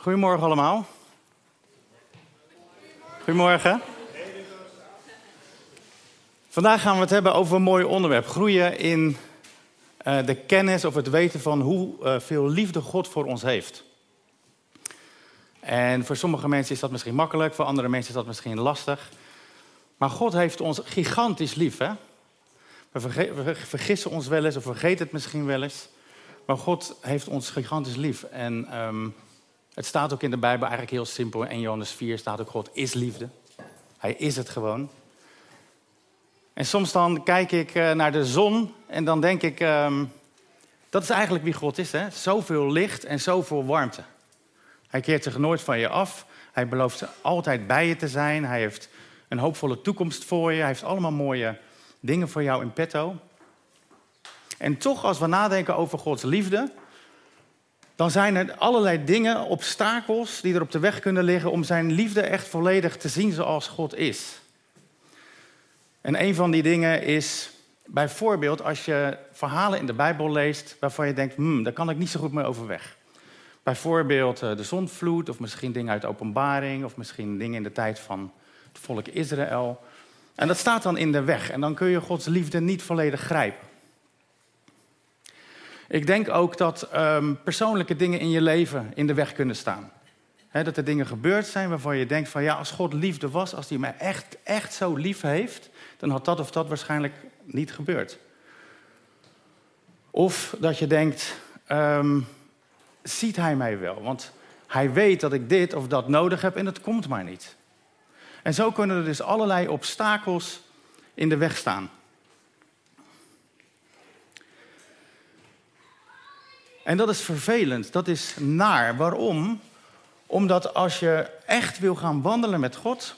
Goedemorgen allemaal. Goedemorgen. Vandaag gaan we het hebben over een mooi onderwerp. Groeien in uh, de kennis of het weten van hoeveel uh, liefde God voor ons heeft. En voor sommige mensen is dat misschien makkelijk, voor andere mensen is dat misschien lastig. Maar God heeft ons gigantisch lief. Hè? We, vergissen ons wel eens of vergeten het misschien wel eens. Maar God heeft ons gigantisch lief. En um, het staat ook in de Bijbel eigenlijk heel simpel. In Johannes 4 staat ook God is liefde. Hij is het gewoon. En soms dan kijk ik uh, naar de zon en dan denk ik... Um, dat is eigenlijk wie God is. Hè? Zoveel licht en zoveel warmte. Hij keert zich nooit van je af. Hij belooft altijd bij je te zijn. Hij heeft een hoopvolle toekomst voor je. Hij heeft allemaal mooie dingen voor jou in petto. En toch, als we nadenken over Gods liefde, dan zijn er allerlei dingen, obstakels, die er op de weg kunnen liggen om zijn liefde echt volledig te zien zoals God is. En een van die dingen is bijvoorbeeld als je verhalen in de Bijbel leest waarvan je denkt, hmm, daar kan ik niet zo goed mee overweg. Bijvoorbeeld eh, de zondvloed, of misschien dingen uit de openbaring, of misschien dingen in de tijd van het volk Israël. En dat staat dan in de weg en dan kun je Gods liefde niet volledig grijpen. Ik denk ook dat um, persoonlijke dingen in je leven in de weg kunnen staan. Dat er dingen gebeurd zijn waarvan je denkt van ja, als God liefde was, als hij mij echt, echt zo lief heeft, dan had dat of dat waarschijnlijk niet gebeurd. Of dat je denkt, um, ziet hij mij wel? Want hij weet dat ik dit of dat nodig heb en het komt maar niet. En zo kunnen er dus allerlei obstakels in de weg staan. En dat is vervelend, dat is naar. Waarom? Omdat als je echt wil gaan wandelen met God,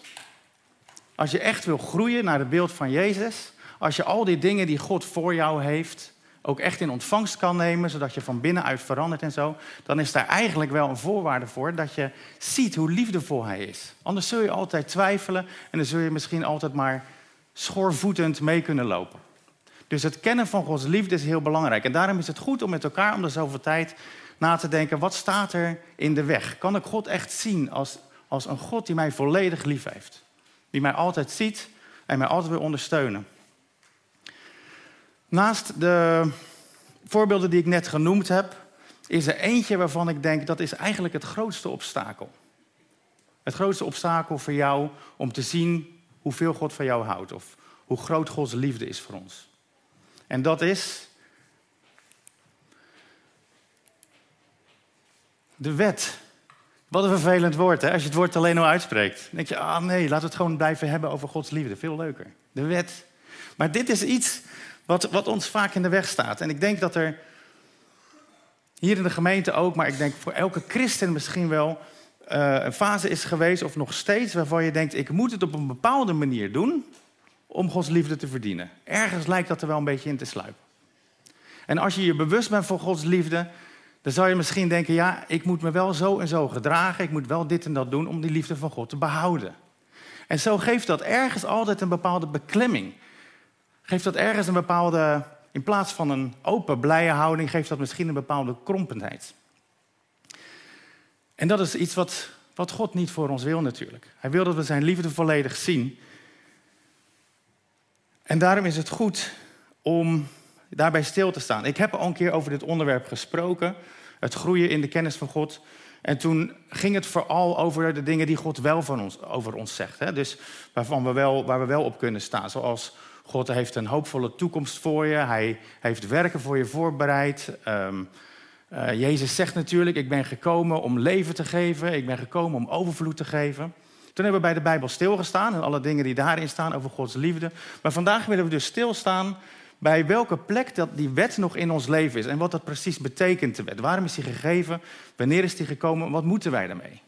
als je echt wil groeien naar het beeld van Jezus, als je al die dingen die God voor jou heeft, ook echt in ontvangst kan nemen, zodat je van binnenuit verandert en zo, dan is daar eigenlijk wel een voorwaarde voor dat je ziet hoe liefdevol Hij is. Anders zul je altijd twijfelen en dan zul je misschien altijd maar schoorvoetend mee kunnen lopen. Dus het kennen van Gods liefde is heel belangrijk. En daarom is het goed om met elkaar om de zoveel tijd na te denken: wat staat er in de weg? Kan ik God echt zien als, als een God die mij volledig lief heeft? Die mij altijd ziet en mij altijd wil ondersteunen. Naast de voorbeelden die ik net genoemd heb, is er eentje waarvan ik denk dat is eigenlijk het grootste obstakel. Het grootste obstakel voor jou om te zien hoeveel God van jou houdt of hoe groot Gods liefde is voor ons. En dat is de wet. Wat een vervelend woord, hè? als je het woord alleen al uitspreekt. Dan denk je, ah nee, laten we het gewoon blijven hebben over Gods liefde. Veel leuker. De wet. Maar dit is iets wat, wat ons vaak in de weg staat. En ik denk dat er hier in de gemeente ook, maar ik denk voor elke christen misschien wel uh, een fase is geweest, of nog steeds, waarvan je denkt: ik moet het op een bepaalde manier doen om Gods liefde te verdienen. Ergens lijkt dat er wel een beetje in te sluipen. En als je je bewust bent van Gods liefde, dan zou je misschien denken: ja, ik moet me wel zo en zo gedragen, ik moet wel dit en dat doen om die liefde van God te behouden. En zo geeft dat ergens altijd een bepaalde beklemming. Geeft dat ergens een bepaalde, in plaats van een open, blije houding, geeft dat misschien een bepaalde krompendheid. En dat is iets wat, wat God niet voor ons wil natuurlijk. Hij wil dat we zijn liefde volledig zien. En daarom is het goed om daarbij stil te staan. Ik heb al een keer over dit onderwerp gesproken, het groeien in de kennis van God. En toen ging het vooral over de dingen die God wel van ons, over ons zegt. Hè? Dus waarvan we wel, waar we wel op kunnen staan. Zoals God heeft een hoopvolle toekomst voor je. Hij heeft werken voor je voorbereid. Um, uh, Jezus zegt natuurlijk, ik ben gekomen om leven te geven. Ik ben gekomen om overvloed te geven. Toen hebben we bij de Bijbel stilgestaan en alle dingen die daarin staan over Gods liefde. Maar vandaag willen we dus stilstaan bij welke plek dat die wet nog in ons leven is. En wat dat precies betekent, de wet. Waarom is die gegeven? Wanneer is die gekomen? Wat moeten wij daarmee?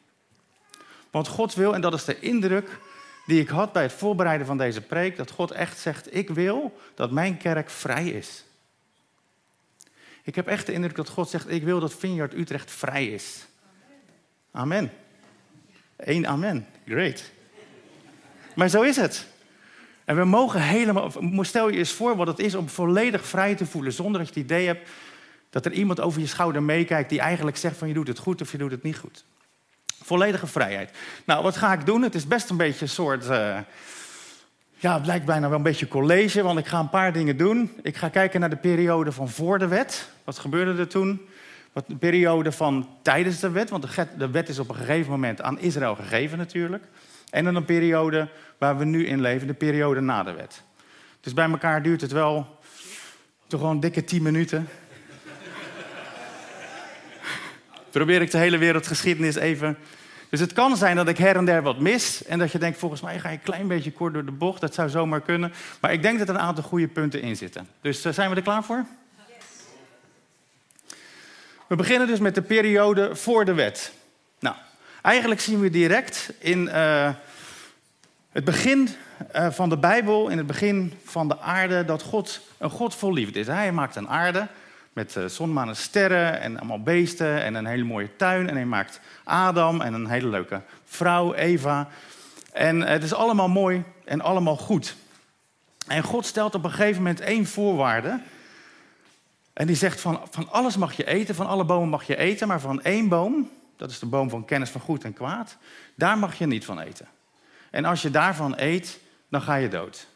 Want God wil, en dat is de indruk die ik had bij het voorbereiden van deze preek, dat God echt zegt, ik wil dat mijn kerk vrij is. Ik heb echt de indruk dat God zegt, ik wil dat Vineyard Utrecht vrij is. Amen. Eén amen. Great. Maar zo is het. En we mogen helemaal. Stel je eens voor wat het is om volledig vrij te voelen. zonder dat je het idee hebt dat er iemand over je schouder meekijkt. die eigenlijk zegt van je doet het goed of je doet het niet goed. Volledige vrijheid. Nou, wat ga ik doen? Het is best een beetje een soort. Uh, ja, het lijkt bijna wel een beetje college, want ik ga een paar dingen doen. Ik ga kijken naar de periode van voor de wet. Wat gebeurde er toen? Wat de periode van tijdens de wet, want de wet is op een gegeven moment aan Israël gegeven natuurlijk. En dan een periode waar we nu in leven, de periode na de wet. Dus bij elkaar duurt het wel toch gewoon dikke tien minuten. Probeer ik de hele wereldgeschiedenis even. Dus het kan zijn dat ik her en der wat mis. En dat je denkt, volgens mij ga je een klein beetje kort door de bocht. Dat zou zomaar kunnen. Maar ik denk dat er een aantal goede punten in zitten. Dus uh, zijn we er klaar voor? We beginnen dus met de periode voor de wet. Nou, eigenlijk zien we direct in uh, het begin uh, van de Bijbel, in het begin van de aarde, dat God een God vol liefde is. Hij maakt een aarde met uh, zon, maan en sterren en allemaal beesten en een hele mooie tuin. En hij maakt Adam en een hele leuke vrouw, Eva. En het is allemaal mooi en allemaal goed. En God stelt op een gegeven moment één voorwaarde. En die zegt van, van alles mag je eten, van alle bomen mag je eten, maar van één boom, dat is de boom van kennis van goed en kwaad, daar mag je niet van eten. En als je daarvan eet, dan ga je dood.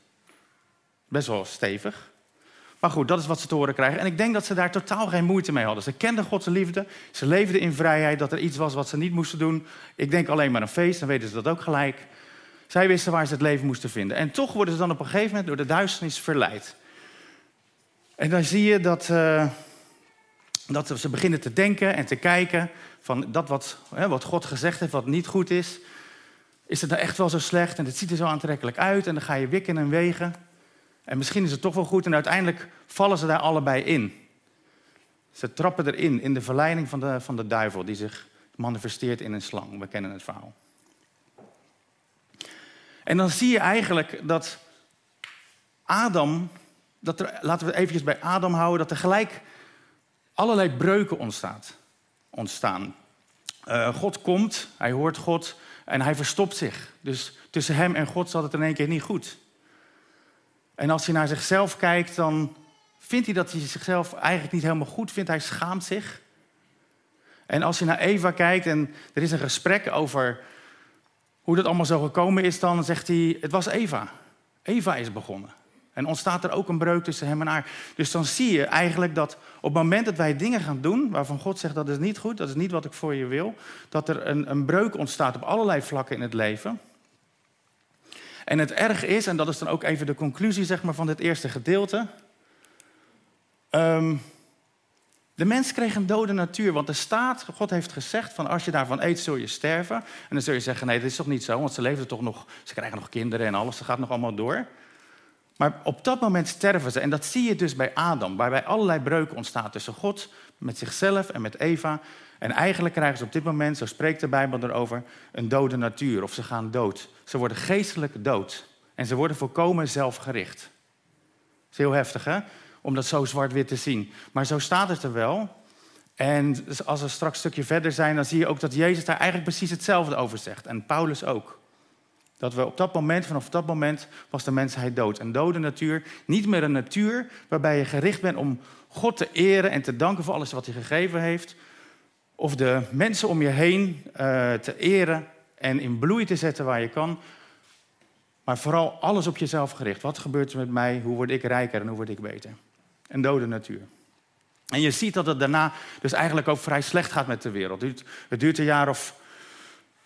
Best wel stevig. Maar goed, dat is wat ze te horen krijgen. En ik denk dat ze daar totaal geen moeite mee hadden. Ze kenden Gods liefde, ze leefden in vrijheid, dat er iets was wat ze niet moesten doen. Ik denk alleen maar een feest, dan weten ze dat ook gelijk. Zij wisten waar ze het leven moesten vinden. En toch worden ze dan op een gegeven moment door de duisternis verleid. En dan zie je dat, uh, dat ze beginnen te denken en te kijken van dat wat, hè, wat God gezegd heeft, wat niet goed is. Is het nou echt wel zo slecht en het ziet er zo aantrekkelijk uit en dan ga je wikken en wegen. En misschien is het toch wel goed en uiteindelijk vallen ze daar allebei in. Ze trappen erin, in de verleiding van de, van de duivel die zich manifesteert in een slang. We kennen het verhaal. En dan zie je eigenlijk dat Adam laten we eventjes bij Adam houden, dat er gelijk allerlei breuken ontstaat, ontstaan. Uh, God komt, hij hoort God en hij verstopt zich. Dus tussen hem en God zat het in één keer niet goed. En als hij naar zichzelf kijkt, dan vindt hij dat hij zichzelf eigenlijk niet helemaal goed vindt. Hij schaamt zich. En als je naar Eva kijkt en er is een gesprek over hoe dat allemaal zo gekomen is, dan zegt hij: Het was Eva. Eva is begonnen. En ontstaat er ook een breuk tussen hem en haar. Dus dan zie je eigenlijk dat op het moment dat wij dingen gaan doen waarvan God zegt dat is niet goed, dat is niet wat ik voor je wil, dat er een, een breuk ontstaat op allerlei vlakken in het leven. En het erg is, en dat is dan ook even de conclusie zeg maar, van dit eerste gedeelte. Um, de mens kreeg een dode natuur, want de staat, God heeft gezegd van als je daarvan eet zul je sterven. En dan zul je zeggen nee, dat is toch niet zo, want ze leven toch nog, ze krijgen nog kinderen en alles, ze gaat nog allemaal door. Maar op dat moment sterven ze. En dat zie je dus bij Adam, waarbij allerlei breuken ontstaan tussen God, met zichzelf en met Eva. En eigenlijk krijgen ze op dit moment, zo spreekt de Bijbel erover, een dode natuur. Of ze gaan dood. Ze worden geestelijk dood. En ze worden volkomen zelfgericht. Dat is heel heftig, hè? Om dat zo zwart-wit te zien. Maar zo staat het er wel. En als we straks een stukje verder zijn, dan zie je ook dat Jezus daar eigenlijk precies hetzelfde over zegt. En Paulus ook. Dat we op dat moment, vanaf dat moment, was de mensheid dood. Een dode natuur, niet meer een natuur waarbij je gericht bent om God te eren en te danken voor alles wat hij gegeven heeft. Of de mensen om je heen uh, te eren en in bloei te zetten waar je kan. Maar vooral alles op jezelf gericht. Wat gebeurt er met mij? Hoe word ik rijker en hoe word ik beter? Een dode natuur. En je ziet dat het daarna dus eigenlijk ook vrij slecht gaat met de wereld. Het duurt, het duurt een jaar of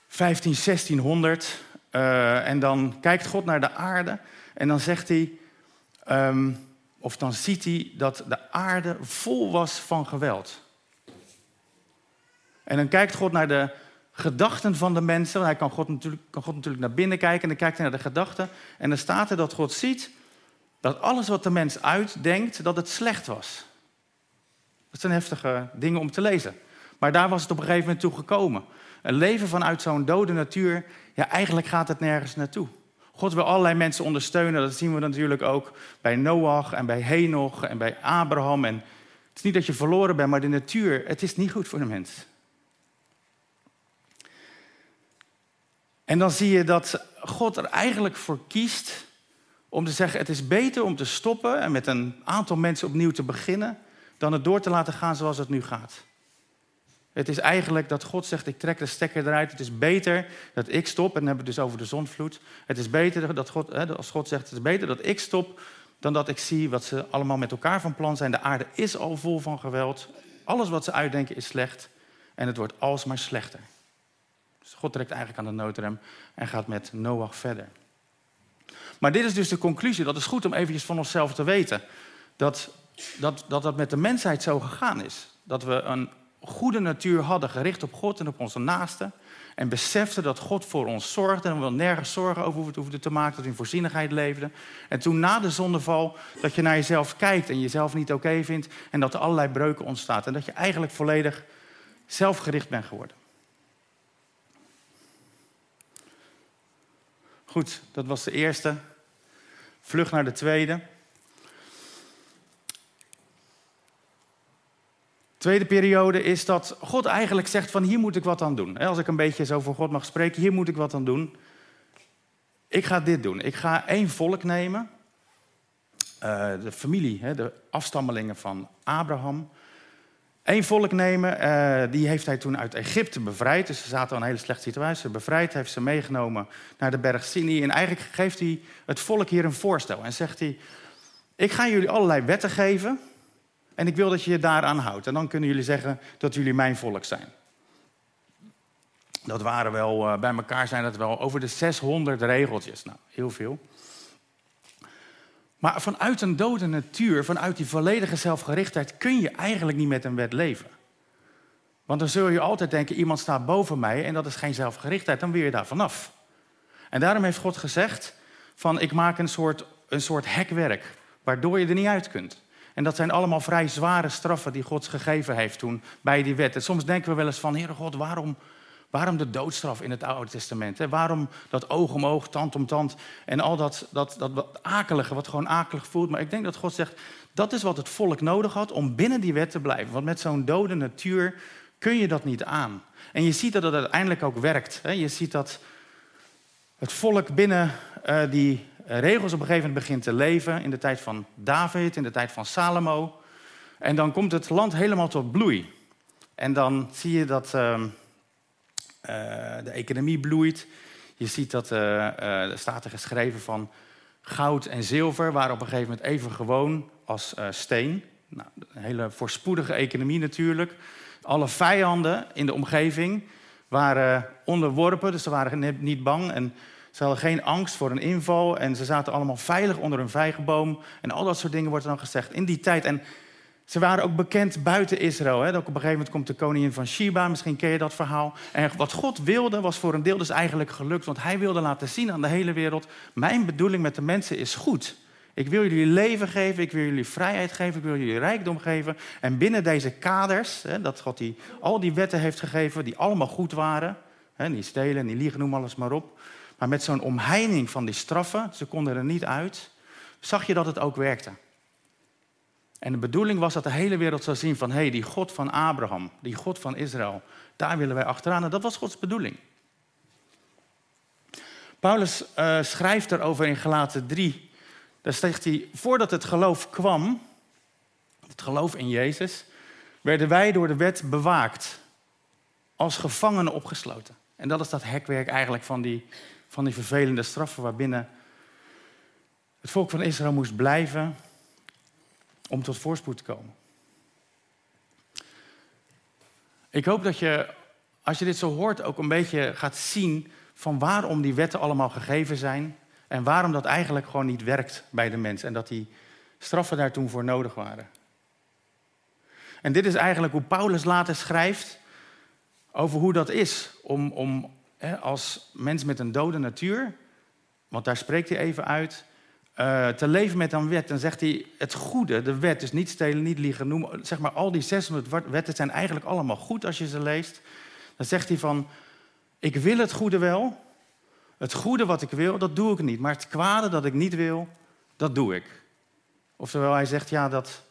15, 1600 uh, en dan kijkt God naar de aarde en dan zegt hij, um, of dan ziet hij dat de aarde vol was van geweld. En dan kijkt God naar de gedachten van de mensen. Hij kan God, natuurlijk, kan God natuurlijk naar binnen kijken en dan kijkt hij naar de gedachten. En dan staat er dat God ziet dat alles wat de mens uitdenkt, dat het slecht was. Dat zijn heftige dingen om te lezen. Maar daar was het op een gegeven moment toe gekomen. Een leven vanuit zo'n dode natuur, ja, eigenlijk gaat het nergens naartoe. God wil allerlei mensen ondersteunen. Dat zien we natuurlijk ook bij Noach en bij Henoch en bij Abraham. En het is niet dat je verloren bent, maar de natuur, het is niet goed voor de mens. En dan zie je dat God er eigenlijk voor kiest om te zeggen: het is beter om te stoppen en met een aantal mensen opnieuw te beginnen, dan het door te laten gaan zoals het nu gaat. Het is eigenlijk dat God zegt, ik trek de stekker eruit. Het is beter dat ik stop. En dan hebben we het dus over de zondvloed. Het is beter dat God, hè, als God zegt, het is beter dat ik stop... dan dat ik zie wat ze allemaal met elkaar van plan zijn. De aarde is al vol van geweld. Alles wat ze uitdenken is slecht. En het wordt alsmaar slechter. Dus God trekt eigenlijk aan de noodrem en gaat met Noach verder. Maar dit is dus de conclusie. Dat is goed om eventjes van onszelf te weten. Dat dat, dat dat met de mensheid zo gegaan is. Dat we een goede natuur hadden, gericht op God en op onze naasten. En beseften dat God voor ons zorgde en we nergens zorgen over hoefden te maken, dat we in voorzienigheid leefden. En toen na de zondeval, dat je naar jezelf kijkt en jezelf niet oké vindt en dat er allerlei breuken ontstaan. En dat je eigenlijk volledig zelfgericht bent geworden. Goed, dat was de eerste. Vlug naar de tweede. Tweede periode is dat God eigenlijk zegt van hier moet ik wat aan doen. Als ik een beetje zo voor God mag spreken, hier moet ik wat aan doen. Ik ga dit doen. Ik ga één volk nemen. Uh, de familie, de afstammelingen van Abraham. Eén volk nemen, uh, die heeft hij toen uit Egypte bevrijd. Dus ze zaten in een hele slechte situatie. Bevrijd, heeft ze meegenomen naar de berg Sinai. En eigenlijk geeft hij het volk hier een voorstel. En zegt hij, ik ga jullie allerlei wetten geven... En ik wil dat je je daaraan houdt. En dan kunnen jullie zeggen dat jullie mijn volk zijn. Dat waren wel, uh, bij elkaar zijn dat wel over de 600 regeltjes. Nou, heel veel. Maar vanuit een dode natuur, vanuit die volledige zelfgerichtheid, kun je eigenlijk niet met een wet leven. Want dan zul je altijd denken, iemand staat boven mij en dat is geen zelfgerichtheid, dan weer je daar vanaf. En daarom heeft God gezegd, van ik maak een soort, een soort hekwerk, waardoor je er niet uit kunt. En dat zijn allemaal vrij zware straffen die God gegeven heeft toen bij die wet. En soms denken we wel eens van, Heere God, waarom, waarom de doodstraf in het Oude Testament? Hè? Waarom dat oog om oog, tand om tand en al dat, dat, dat akelige, wat gewoon akelig voelt. Maar ik denk dat God zegt, dat is wat het volk nodig had om binnen die wet te blijven. Want met zo'n dode natuur kun je dat niet aan. En je ziet dat het uiteindelijk ook werkt. Hè? Je ziet dat het volk binnen uh, die eh, regels op een gegeven moment begint te leven in de tijd van David, in de tijd van Salomo. En dan komt het land helemaal tot bloei. En dan zie je dat uh, uh, de economie bloeit. Je ziet dat, er staat er geschreven van goud en zilver waren op een gegeven moment even gewoon als steen. Nou, een hele voorspoedige economie natuurlijk. Alle vijanden in de omgeving waren onderworpen, dus ze waren niet bang. En ze hadden geen angst voor een inval en ze zaten allemaal veilig onder een vijgenboom. En al dat soort dingen wordt er dan gezegd in die tijd. En ze waren ook bekend buiten Israël. Hè. Ook op een gegeven moment komt de koningin van Sheba, misschien ken je dat verhaal. En wat God wilde was voor een deel dus eigenlijk gelukt. Want hij wilde laten zien aan de hele wereld, mijn bedoeling met de mensen is goed. Ik wil jullie leven geven, ik wil jullie vrijheid geven, ik wil jullie rijkdom geven. En binnen deze kaders, hè, dat God die, al die wetten heeft gegeven, die allemaal goed waren. Hè, niet stelen, niet liegen, noem alles maar op. Maar met zo'n omheining van die straffen, ze konden er niet uit, zag je dat het ook werkte. En de bedoeling was dat de hele wereld zou zien van, hé, hey, die God van Abraham, die God van Israël, daar willen wij achteraan. En dat was Gods bedoeling. Paulus uh, schrijft erover in Galaten 3. Daar zegt hij, voordat het geloof kwam, het geloof in Jezus, werden wij door de wet bewaakt, als gevangenen opgesloten. En dat is dat hekwerk eigenlijk van die van die vervelende straffen waarbinnen het volk van Israël moest blijven om tot voorspoed te komen. Ik hoop dat je, als je dit zo hoort, ook een beetje gaat zien van waarom die wetten allemaal gegeven zijn en waarom dat eigenlijk gewoon niet werkt bij de mens en dat die straffen daar toen voor nodig waren. En dit is eigenlijk hoe Paulus later schrijft over hoe dat is om, om als mens met een dode natuur, want daar spreekt hij even uit, uh, te leven met een wet, dan zegt hij het goede, de wet, dus niet stelen, niet liegen, noem, zeg maar al die 600 wetten zijn eigenlijk allemaal goed als je ze leest. Dan zegt hij van, ik wil het goede wel, het goede wat ik wil, dat doe ik niet, maar het kwade dat ik niet wil, dat doe ik. Oftewel, hij zegt, ja, dat,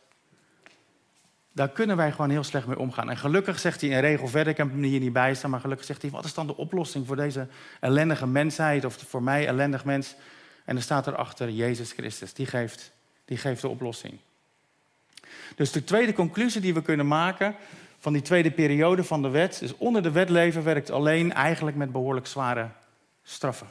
daar kunnen wij gewoon heel slecht mee omgaan. En gelukkig zegt hij een regel verder, ik heb hem hier niet bij staan, maar gelukkig zegt hij, wat is dan de oplossing voor deze ellendige mensheid of voor mij ellendig mens? En er staat erachter Jezus Christus, die geeft, die geeft de oplossing. Dus de tweede conclusie die we kunnen maken van die tweede periode van de wet. Dus onder de wet leven werkt alleen eigenlijk met behoorlijk zware straffen.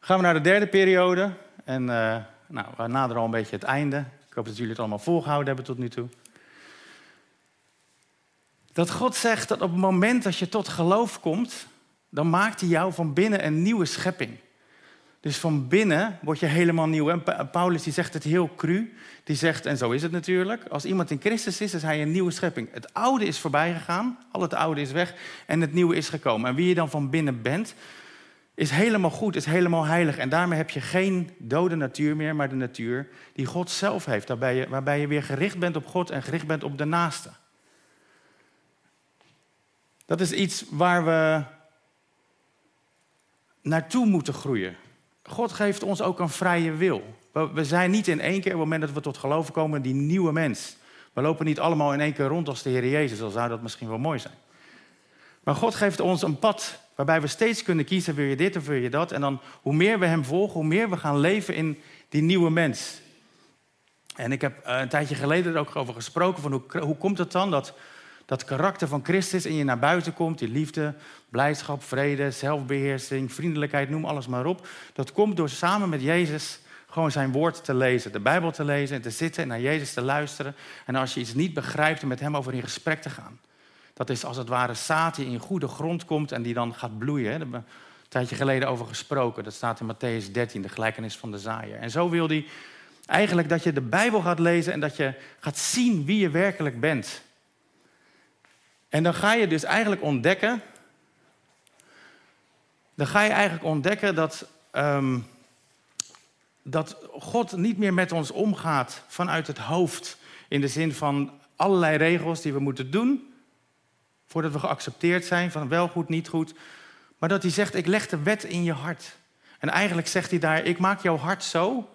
Gaan we naar de derde periode. En uh, nou, we naderen al een beetje het einde. Hoop dat jullie het allemaal volgehouden hebben tot nu toe. Dat God zegt dat op het moment dat je tot geloof komt, dan maakt hij jou van binnen een nieuwe schepping. Dus van binnen word je helemaal nieuw. En Paulus die zegt het heel cru. Die zegt, en zo is het natuurlijk, als iemand in Christus is, is hij een nieuwe schepping. Het oude is voorbij gegaan, al het oude is weg en het nieuwe is gekomen. En wie je dan van binnen bent, is helemaal goed, is helemaal heilig. En daarmee heb je geen dode natuur meer, maar de natuur die God zelf heeft. Waarbij je, waarbij je weer gericht bent op God en gericht bent op de naaste. Dat is iets waar we naartoe moeten groeien. God geeft ons ook een vrije wil. We zijn niet in één keer, op het moment dat we tot geloven komen, die nieuwe mens. We lopen niet allemaal in één keer rond als de Heer Jezus, al zou dat misschien wel mooi zijn. Maar God geeft ons een pad waarbij we steeds kunnen kiezen, wil je dit of wil je dat? En dan hoe meer we Hem volgen, hoe meer we gaan leven in die nieuwe mens. En ik heb eh, een tijdje geleden er ook over gesproken, van hoe, hoe komt het dan dat dat karakter van Christus in je naar buiten komt, die liefde, blijdschap, vrede, zelfbeheersing, vriendelijkheid, noem alles maar op. Dat komt door samen met Jezus gewoon zijn woord te lezen, de Bijbel te lezen en te zitten en naar Jezus te luisteren. En als je iets niet begrijpt, met hem over in gesprek te gaan. Dat is als het ware zaad die in goede grond komt en die dan gaat bloeien. Daar hebben we een tijdje geleden over gesproken. Dat staat in Matthäus 13, de gelijkenis van de zaaier. En zo wil hij eigenlijk dat je de Bijbel gaat lezen en dat je gaat zien wie je werkelijk bent. En dan ga je dus eigenlijk ontdekken. Dan ga je eigenlijk ontdekken dat, ehm, dat God niet meer met ons omgaat vanuit het hoofd. In de zin van allerlei regels die we moeten doen. Voordat we geaccepteerd zijn van wel goed, niet goed. Maar dat hij zegt, ik leg de wet in je hart. En eigenlijk zegt hij daar, ik maak jouw hart zo.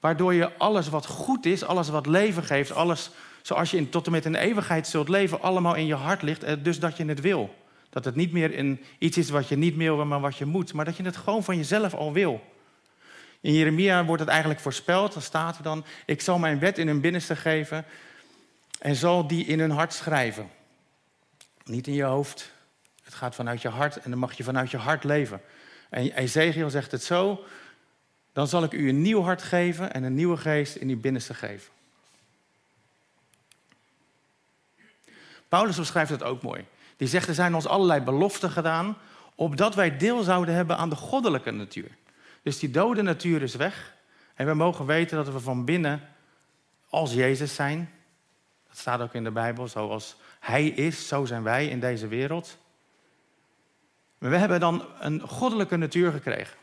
Waardoor je alles wat goed is, alles wat leven geeft, alles zoals je in, tot en met een eeuwigheid zult leven, allemaal in je hart ligt, eh, dus dat je het wil. Dat het niet meer een, iets is wat je niet wil, maar wat je moet, maar dat je het gewoon van jezelf al wil. In Jeremia wordt het eigenlijk voorspeld, dan staat er dan, ik zal mijn wet in hun binnenste geven en zal die in hun hart schrijven. Niet in je hoofd, het gaat vanuit je hart en dan mag je vanuit je hart leven. En Ezekiel zegt het zo, dan zal ik u een nieuw hart geven en een nieuwe geest in die binnenste geven. Paulus beschrijft het ook mooi. Die zegt, er zijn ons allerlei beloften gedaan, opdat wij deel zouden hebben aan de goddelijke natuur. Dus die dode natuur is weg. En we mogen weten dat we van binnen als Jezus zijn. Dat staat ook in de Bijbel, zoals Hij is, zo zijn wij in deze wereld. Maar we hebben dan een goddelijke natuur gekregen.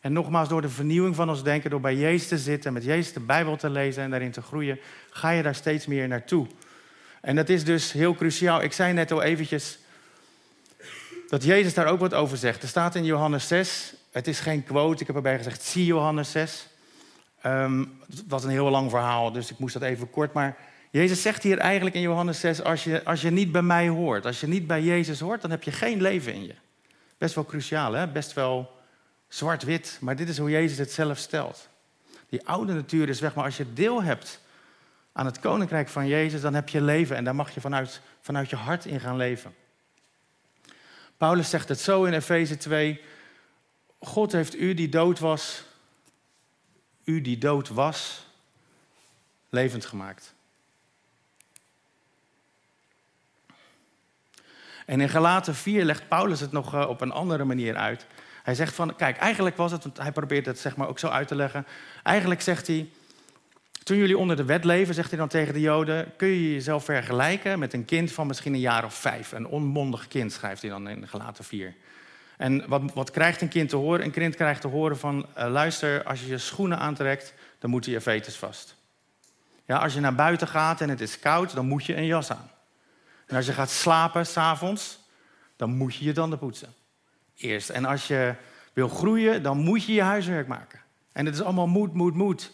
En nogmaals, door de vernieuwing van ons denken, door bij Jezus te zitten, met Jezus de Bijbel te lezen en daarin te groeien, ga je daar steeds meer naartoe. En dat is dus heel cruciaal. Ik zei net al eventjes dat Jezus daar ook wat over zegt. Er staat in Johannes 6, het is geen quote, ik heb erbij gezegd, zie Johannes 6. Um, het was een heel lang verhaal, dus ik moest dat even kort. Maar Jezus zegt hier eigenlijk in Johannes 6, als je, als je niet bij mij hoort, als je niet bij Jezus hoort, dan heb je geen leven in je. Best wel cruciaal, hè? best wel zwart-wit, maar dit is hoe Jezus het zelf stelt. Die oude natuur is weg, maar als je deel hebt aan het koninkrijk van Jezus, dan heb je leven en daar mag je vanuit, vanuit je hart in gaan leven. Paulus zegt het zo in Efeze 2. God heeft u die dood was, u die dood was, levend gemaakt. En in Galaten 4 legt Paulus het nog eh, op een andere manier uit. Hij zegt van, kijk, eigenlijk was het, hij probeert het zeg maar ook zo uit te leggen. Eigenlijk zegt hij, toen jullie onder de wet leven, zegt hij dan tegen de Joden, kun je jezelf vergelijken met een kind van misschien een jaar of vijf. Een onmondig kind, schrijft hij dan in gelaten 4. En wat, wat krijgt een kind te horen? Een kind krijgt te horen van, uh, luister, als je je schoenen aantrekt, dan moeten je veters vast. Ja, als je naar buiten gaat en het is koud, dan moet je een jas aan. En als je gaat slapen s'avonds, dan moet je je tanden poetsen. Eerst. En als je wil groeien, dan moet je je huiswerk maken. En het is allemaal moed, moed, moed.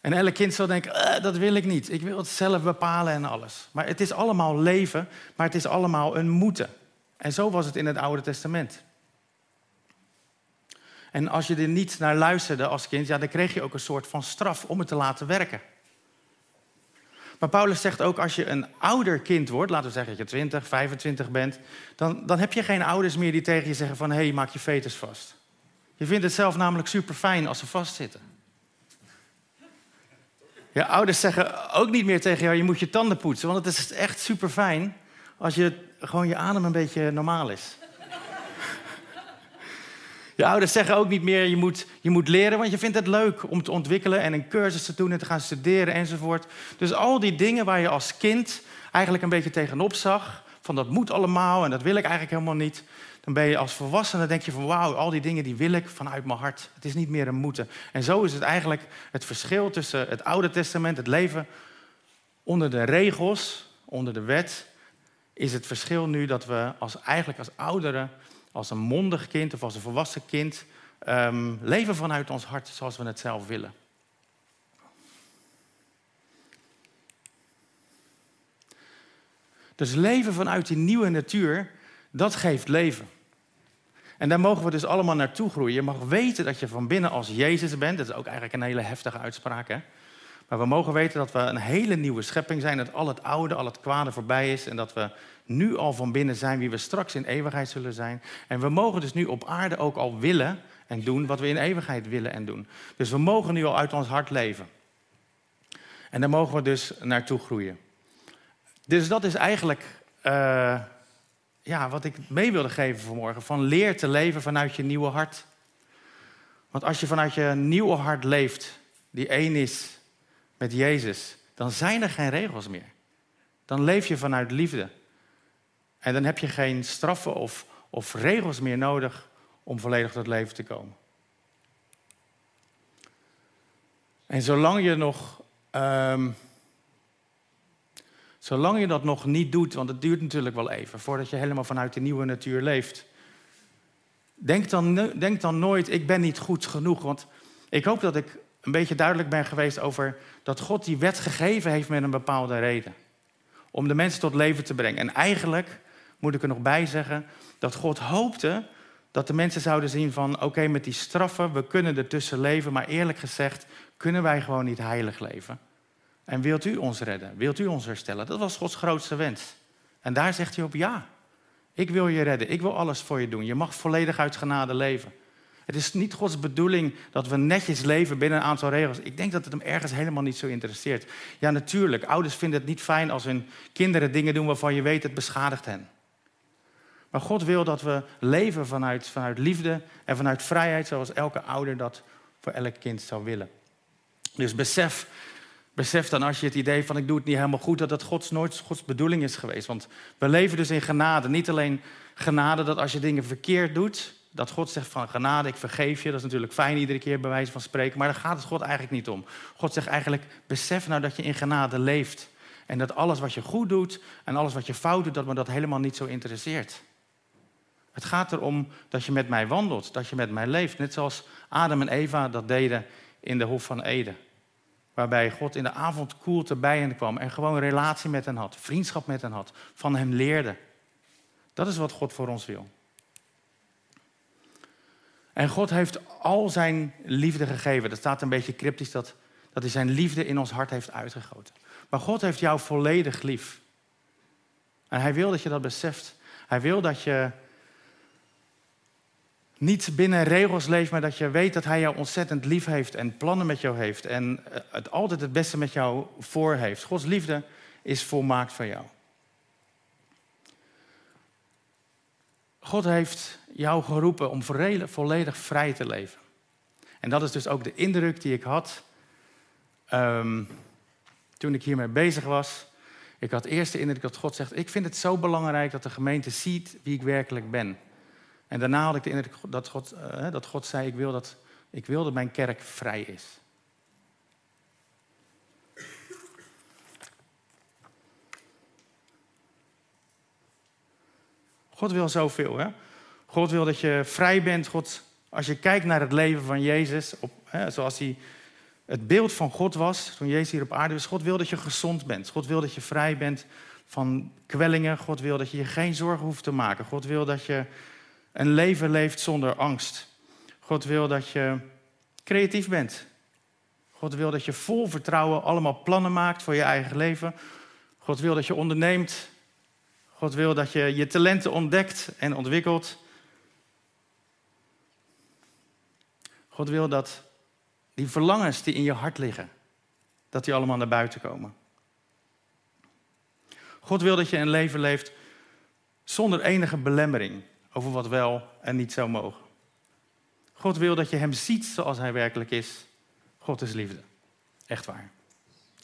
En elk kind zal denken, uh, dat wil ik niet. Ik wil het zelf bepalen en alles. Maar het is allemaal leven, maar het is allemaal een moeten. En zo was het in het Oude Testament. En als je er niet naar luisterde als kind, ja, dan kreeg je ook een soort van straf om het te laten werken. Maar Paulus zegt ook, als je een ouder kind wordt, laten we zeggen dat je 20, 25 bent, dan, dan heb je geen ouders meer die tegen je zeggen van, hé, hey, maak je fetus vast. Je vindt het zelf namelijk super fijn als ze vastzitten. Je ouders zeggen ook niet meer tegen jou, je moet je tanden poetsen, want het is echt super fijn als je gewoon je adem een beetje normaal is. Je ouders zeggen ook niet meer, je moet, je moet leren, want je vindt het leuk om te ontwikkelen en een cursus te doen en te gaan studeren enzovoort. Dus al die dingen waar je als kind eigenlijk een beetje tegenop zag, van dat moet allemaal en dat wil ik eigenlijk helemaal niet. Dan ben je als volwassene, denk je van wauw, al die dingen die wil ik vanuit mijn hart. Het is niet meer een moeten. En zo is het eigenlijk het verschil tussen het Oude Testament, het leven onder de regels, onder de wet, is het verschil nu dat we als, eigenlijk als ouderen als een mondig kind of als een volwassen kind um, leven vanuit ons hart zoals we het zelf willen. Dus leven vanuit die nieuwe natuur, dat geeft leven. En daar mogen we dus allemaal naartoe groeien. Je mag weten dat je van binnen als Jezus bent. Dat is ook eigenlijk een hele heftige uitspraak. Hè? Maar we mogen weten dat we een hele nieuwe schepping zijn. Dat al het oude, al het kwade voorbij is. En dat we nu al van binnen zijn wie we straks in eeuwigheid zullen zijn. En we mogen dus nu op aarde ook al willen en doen wat we in eeuwigheid willen en doen. Dus we mogen nu al uit ons hart leven. En daar mogen we dus naartoe groeien. Dus dat is eigenlijk uh, ja, wat ik mee wilde geven vanmorgen. Van leer te leven vanuit je nieuwe hart. Want als je vanuit je nieuwe hart leeft, die één is met Jezus, dan zijn er geen regels meer. Dan leef je vanuit liefde. En dan heb je geen straffen of, of regels meer nodig om volledig tot leven te komen. En zolang je nog. Um, zolang je dat nog niet doet, want het duurt natuurlijk wel even voordat je helemaal vanuit de nieuwe natuur leeft. Denk dan, denk dan nooit, ik ben niet goed genoeg. Want ik hoop dat ik een beetje duidelijk ben geweest over dat God die wet gegeven heeft met een bepaalde reden. Om de mensen tot leven te brengen. En eigenlijk moet ik er nog bij zeggen dat God hoopte dat de mensen zouden zien van oké, met die straffen, we kunnen ertussen leven, maar eerlijk gezegd kunnen wij gewoon niet heilig leven. En wilt u ons redden? Wilt u ons herstellen? Dat was Gods grootste wens. En daar zegt hij op ja. Ik wil je redden. Ik wil alles voor je doen. Je mag volledig uit genade leven. Het is niet Gods bedoeling dat we netjes leven binnen een aantal regels. Ik denk dat het hem ergens helemaal niet zo interesseert. Ja, natuurlijk. Ouders vinden het niet fijn als hun kinderen dingen doen waarvan je weet het beschadigt hen. Maar God wil dat we leven vanuit, vanuit liefde en vanuit vrijheid, zoals elke ouder dat voor elk kind zou willen. Dus besef, besef dan als je het idee van ik doe het niet helemaal goed, dat dat Gods nooit Gods bedoeling is geweest. Want we leven dus in genade. Niet alleen genade dat als je dingen verkeerd doet, dat God zegt van genade, ik vergeef je. Dat is natuurlijk fijn iedere keer bij wijze van spreken, maar daar gaat het God eigenlijk niet om. God zegt eigenlijk, besef nou dat je in genade leeft. En dat alles wat je goed doet en alles wat je fout doet, dat me dat helemaal niet zo interesseert. Het gaat erom dat je met mij wandelt, dat je met mij leeft. Net zoals Adam en Eva dat deden in de Hof van Eden. Waarbij God in de avond koelte bij hen kwam en gewoon relatie met hen had, vriendschap met hen had, van hem leerde. Dat is wat God voor ons wil. En God heeft al zijn liefde gegeven. Dat staat een beetje cryptisch dat, dat hij zijn liefde in ons hart heeft uitgegoten. Maar God heeft jou volledig lief. En hij wil dat je dat beseft. Hij wil dat je niet binnen regels leeft, maar dat je weet dat hij jou ontzettend lief heeft en plannen met jou heeft en eh, het altijd het beste met jou voor heeft. Gods liefde is volmaakt van jou. God heeft jou geroepen om volledig vrij te leven. En dat is dus ook de indruk die ik had um, toen ik hiermee bezig was. Ik had eerst de indruk dat God zegt: Ik vind het zo belangrijk dat de gemeente ziet wie ik werkelijk ben. En daarna had ik de indruk dat God, uh, dat God zei: ik wil dat, ik wil dat mijn kerk vrij is. God wil zoveel. Hè? God wil dat je vrij bent. God, als je kijkt naar het leven van Jezus, op, hè, zoals hij het beeld van God was toen Jezus hier op aarde was. God wil dat je gezond bent. God wil dat je vrij bent van kwellingen. God wil dat je je geen zorgen hoeft te maken. God wil dat je een leven leeft zonder angst. God wil dat je creatief bent. God wil dat je vol vertrouwen allemaal plannen maakt voor je eigen leven. God wil dat je onderneemt. God wil dat je je talenten ontdekt en ontwikkelt. God wil dat die verlangens die in je hart liggen, dat die allemaal naar buiten komen. God wil dat je een leven leeft zonder enige belemmering over wat wel en niet zou mogen. God wil dat je Hem ziet zoals Hij werkelijk is. God is liefde. Echt waar.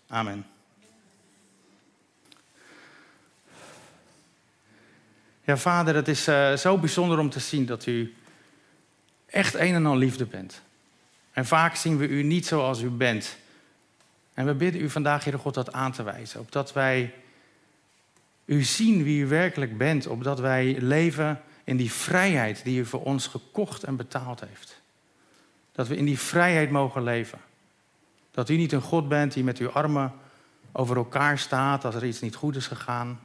Amen. Ja, vader, het is uh, zo bijzonder om te zien dat u echt een en al liefde bent. En vaak zien we u niet zoals u bent. En we bidden u vandaag, Heere God, dat aan te wijzen. Opdat wij u zien wie u werkelijk bent. Opdat wij leven in die vrijheid die u voor ons gekocht en betaald heeft. Dat we in die vrijheid mogen leven. Dat u niet een God bent die met uw armen over elkaar staat als er iets niet goed is gegaan.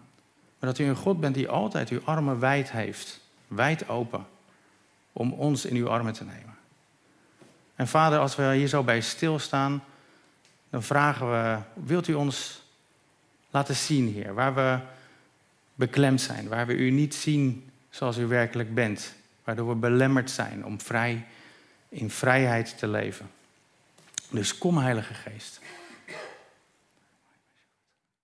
Maar dat u een God bent die altijd uw armen wijd heeft. Wijd open. Om ons in uw armen te nemen. En vader, als we hier zo bij stilstaan, dan vragen we, wilt u ons laten zien, Heer, waar we beklemd zijn, waar we u niet zien zoals u werkelijk bent, waardoor we belemmerd zijn om vrij in vrijheid te leven. Dus kom, Heilige Geest.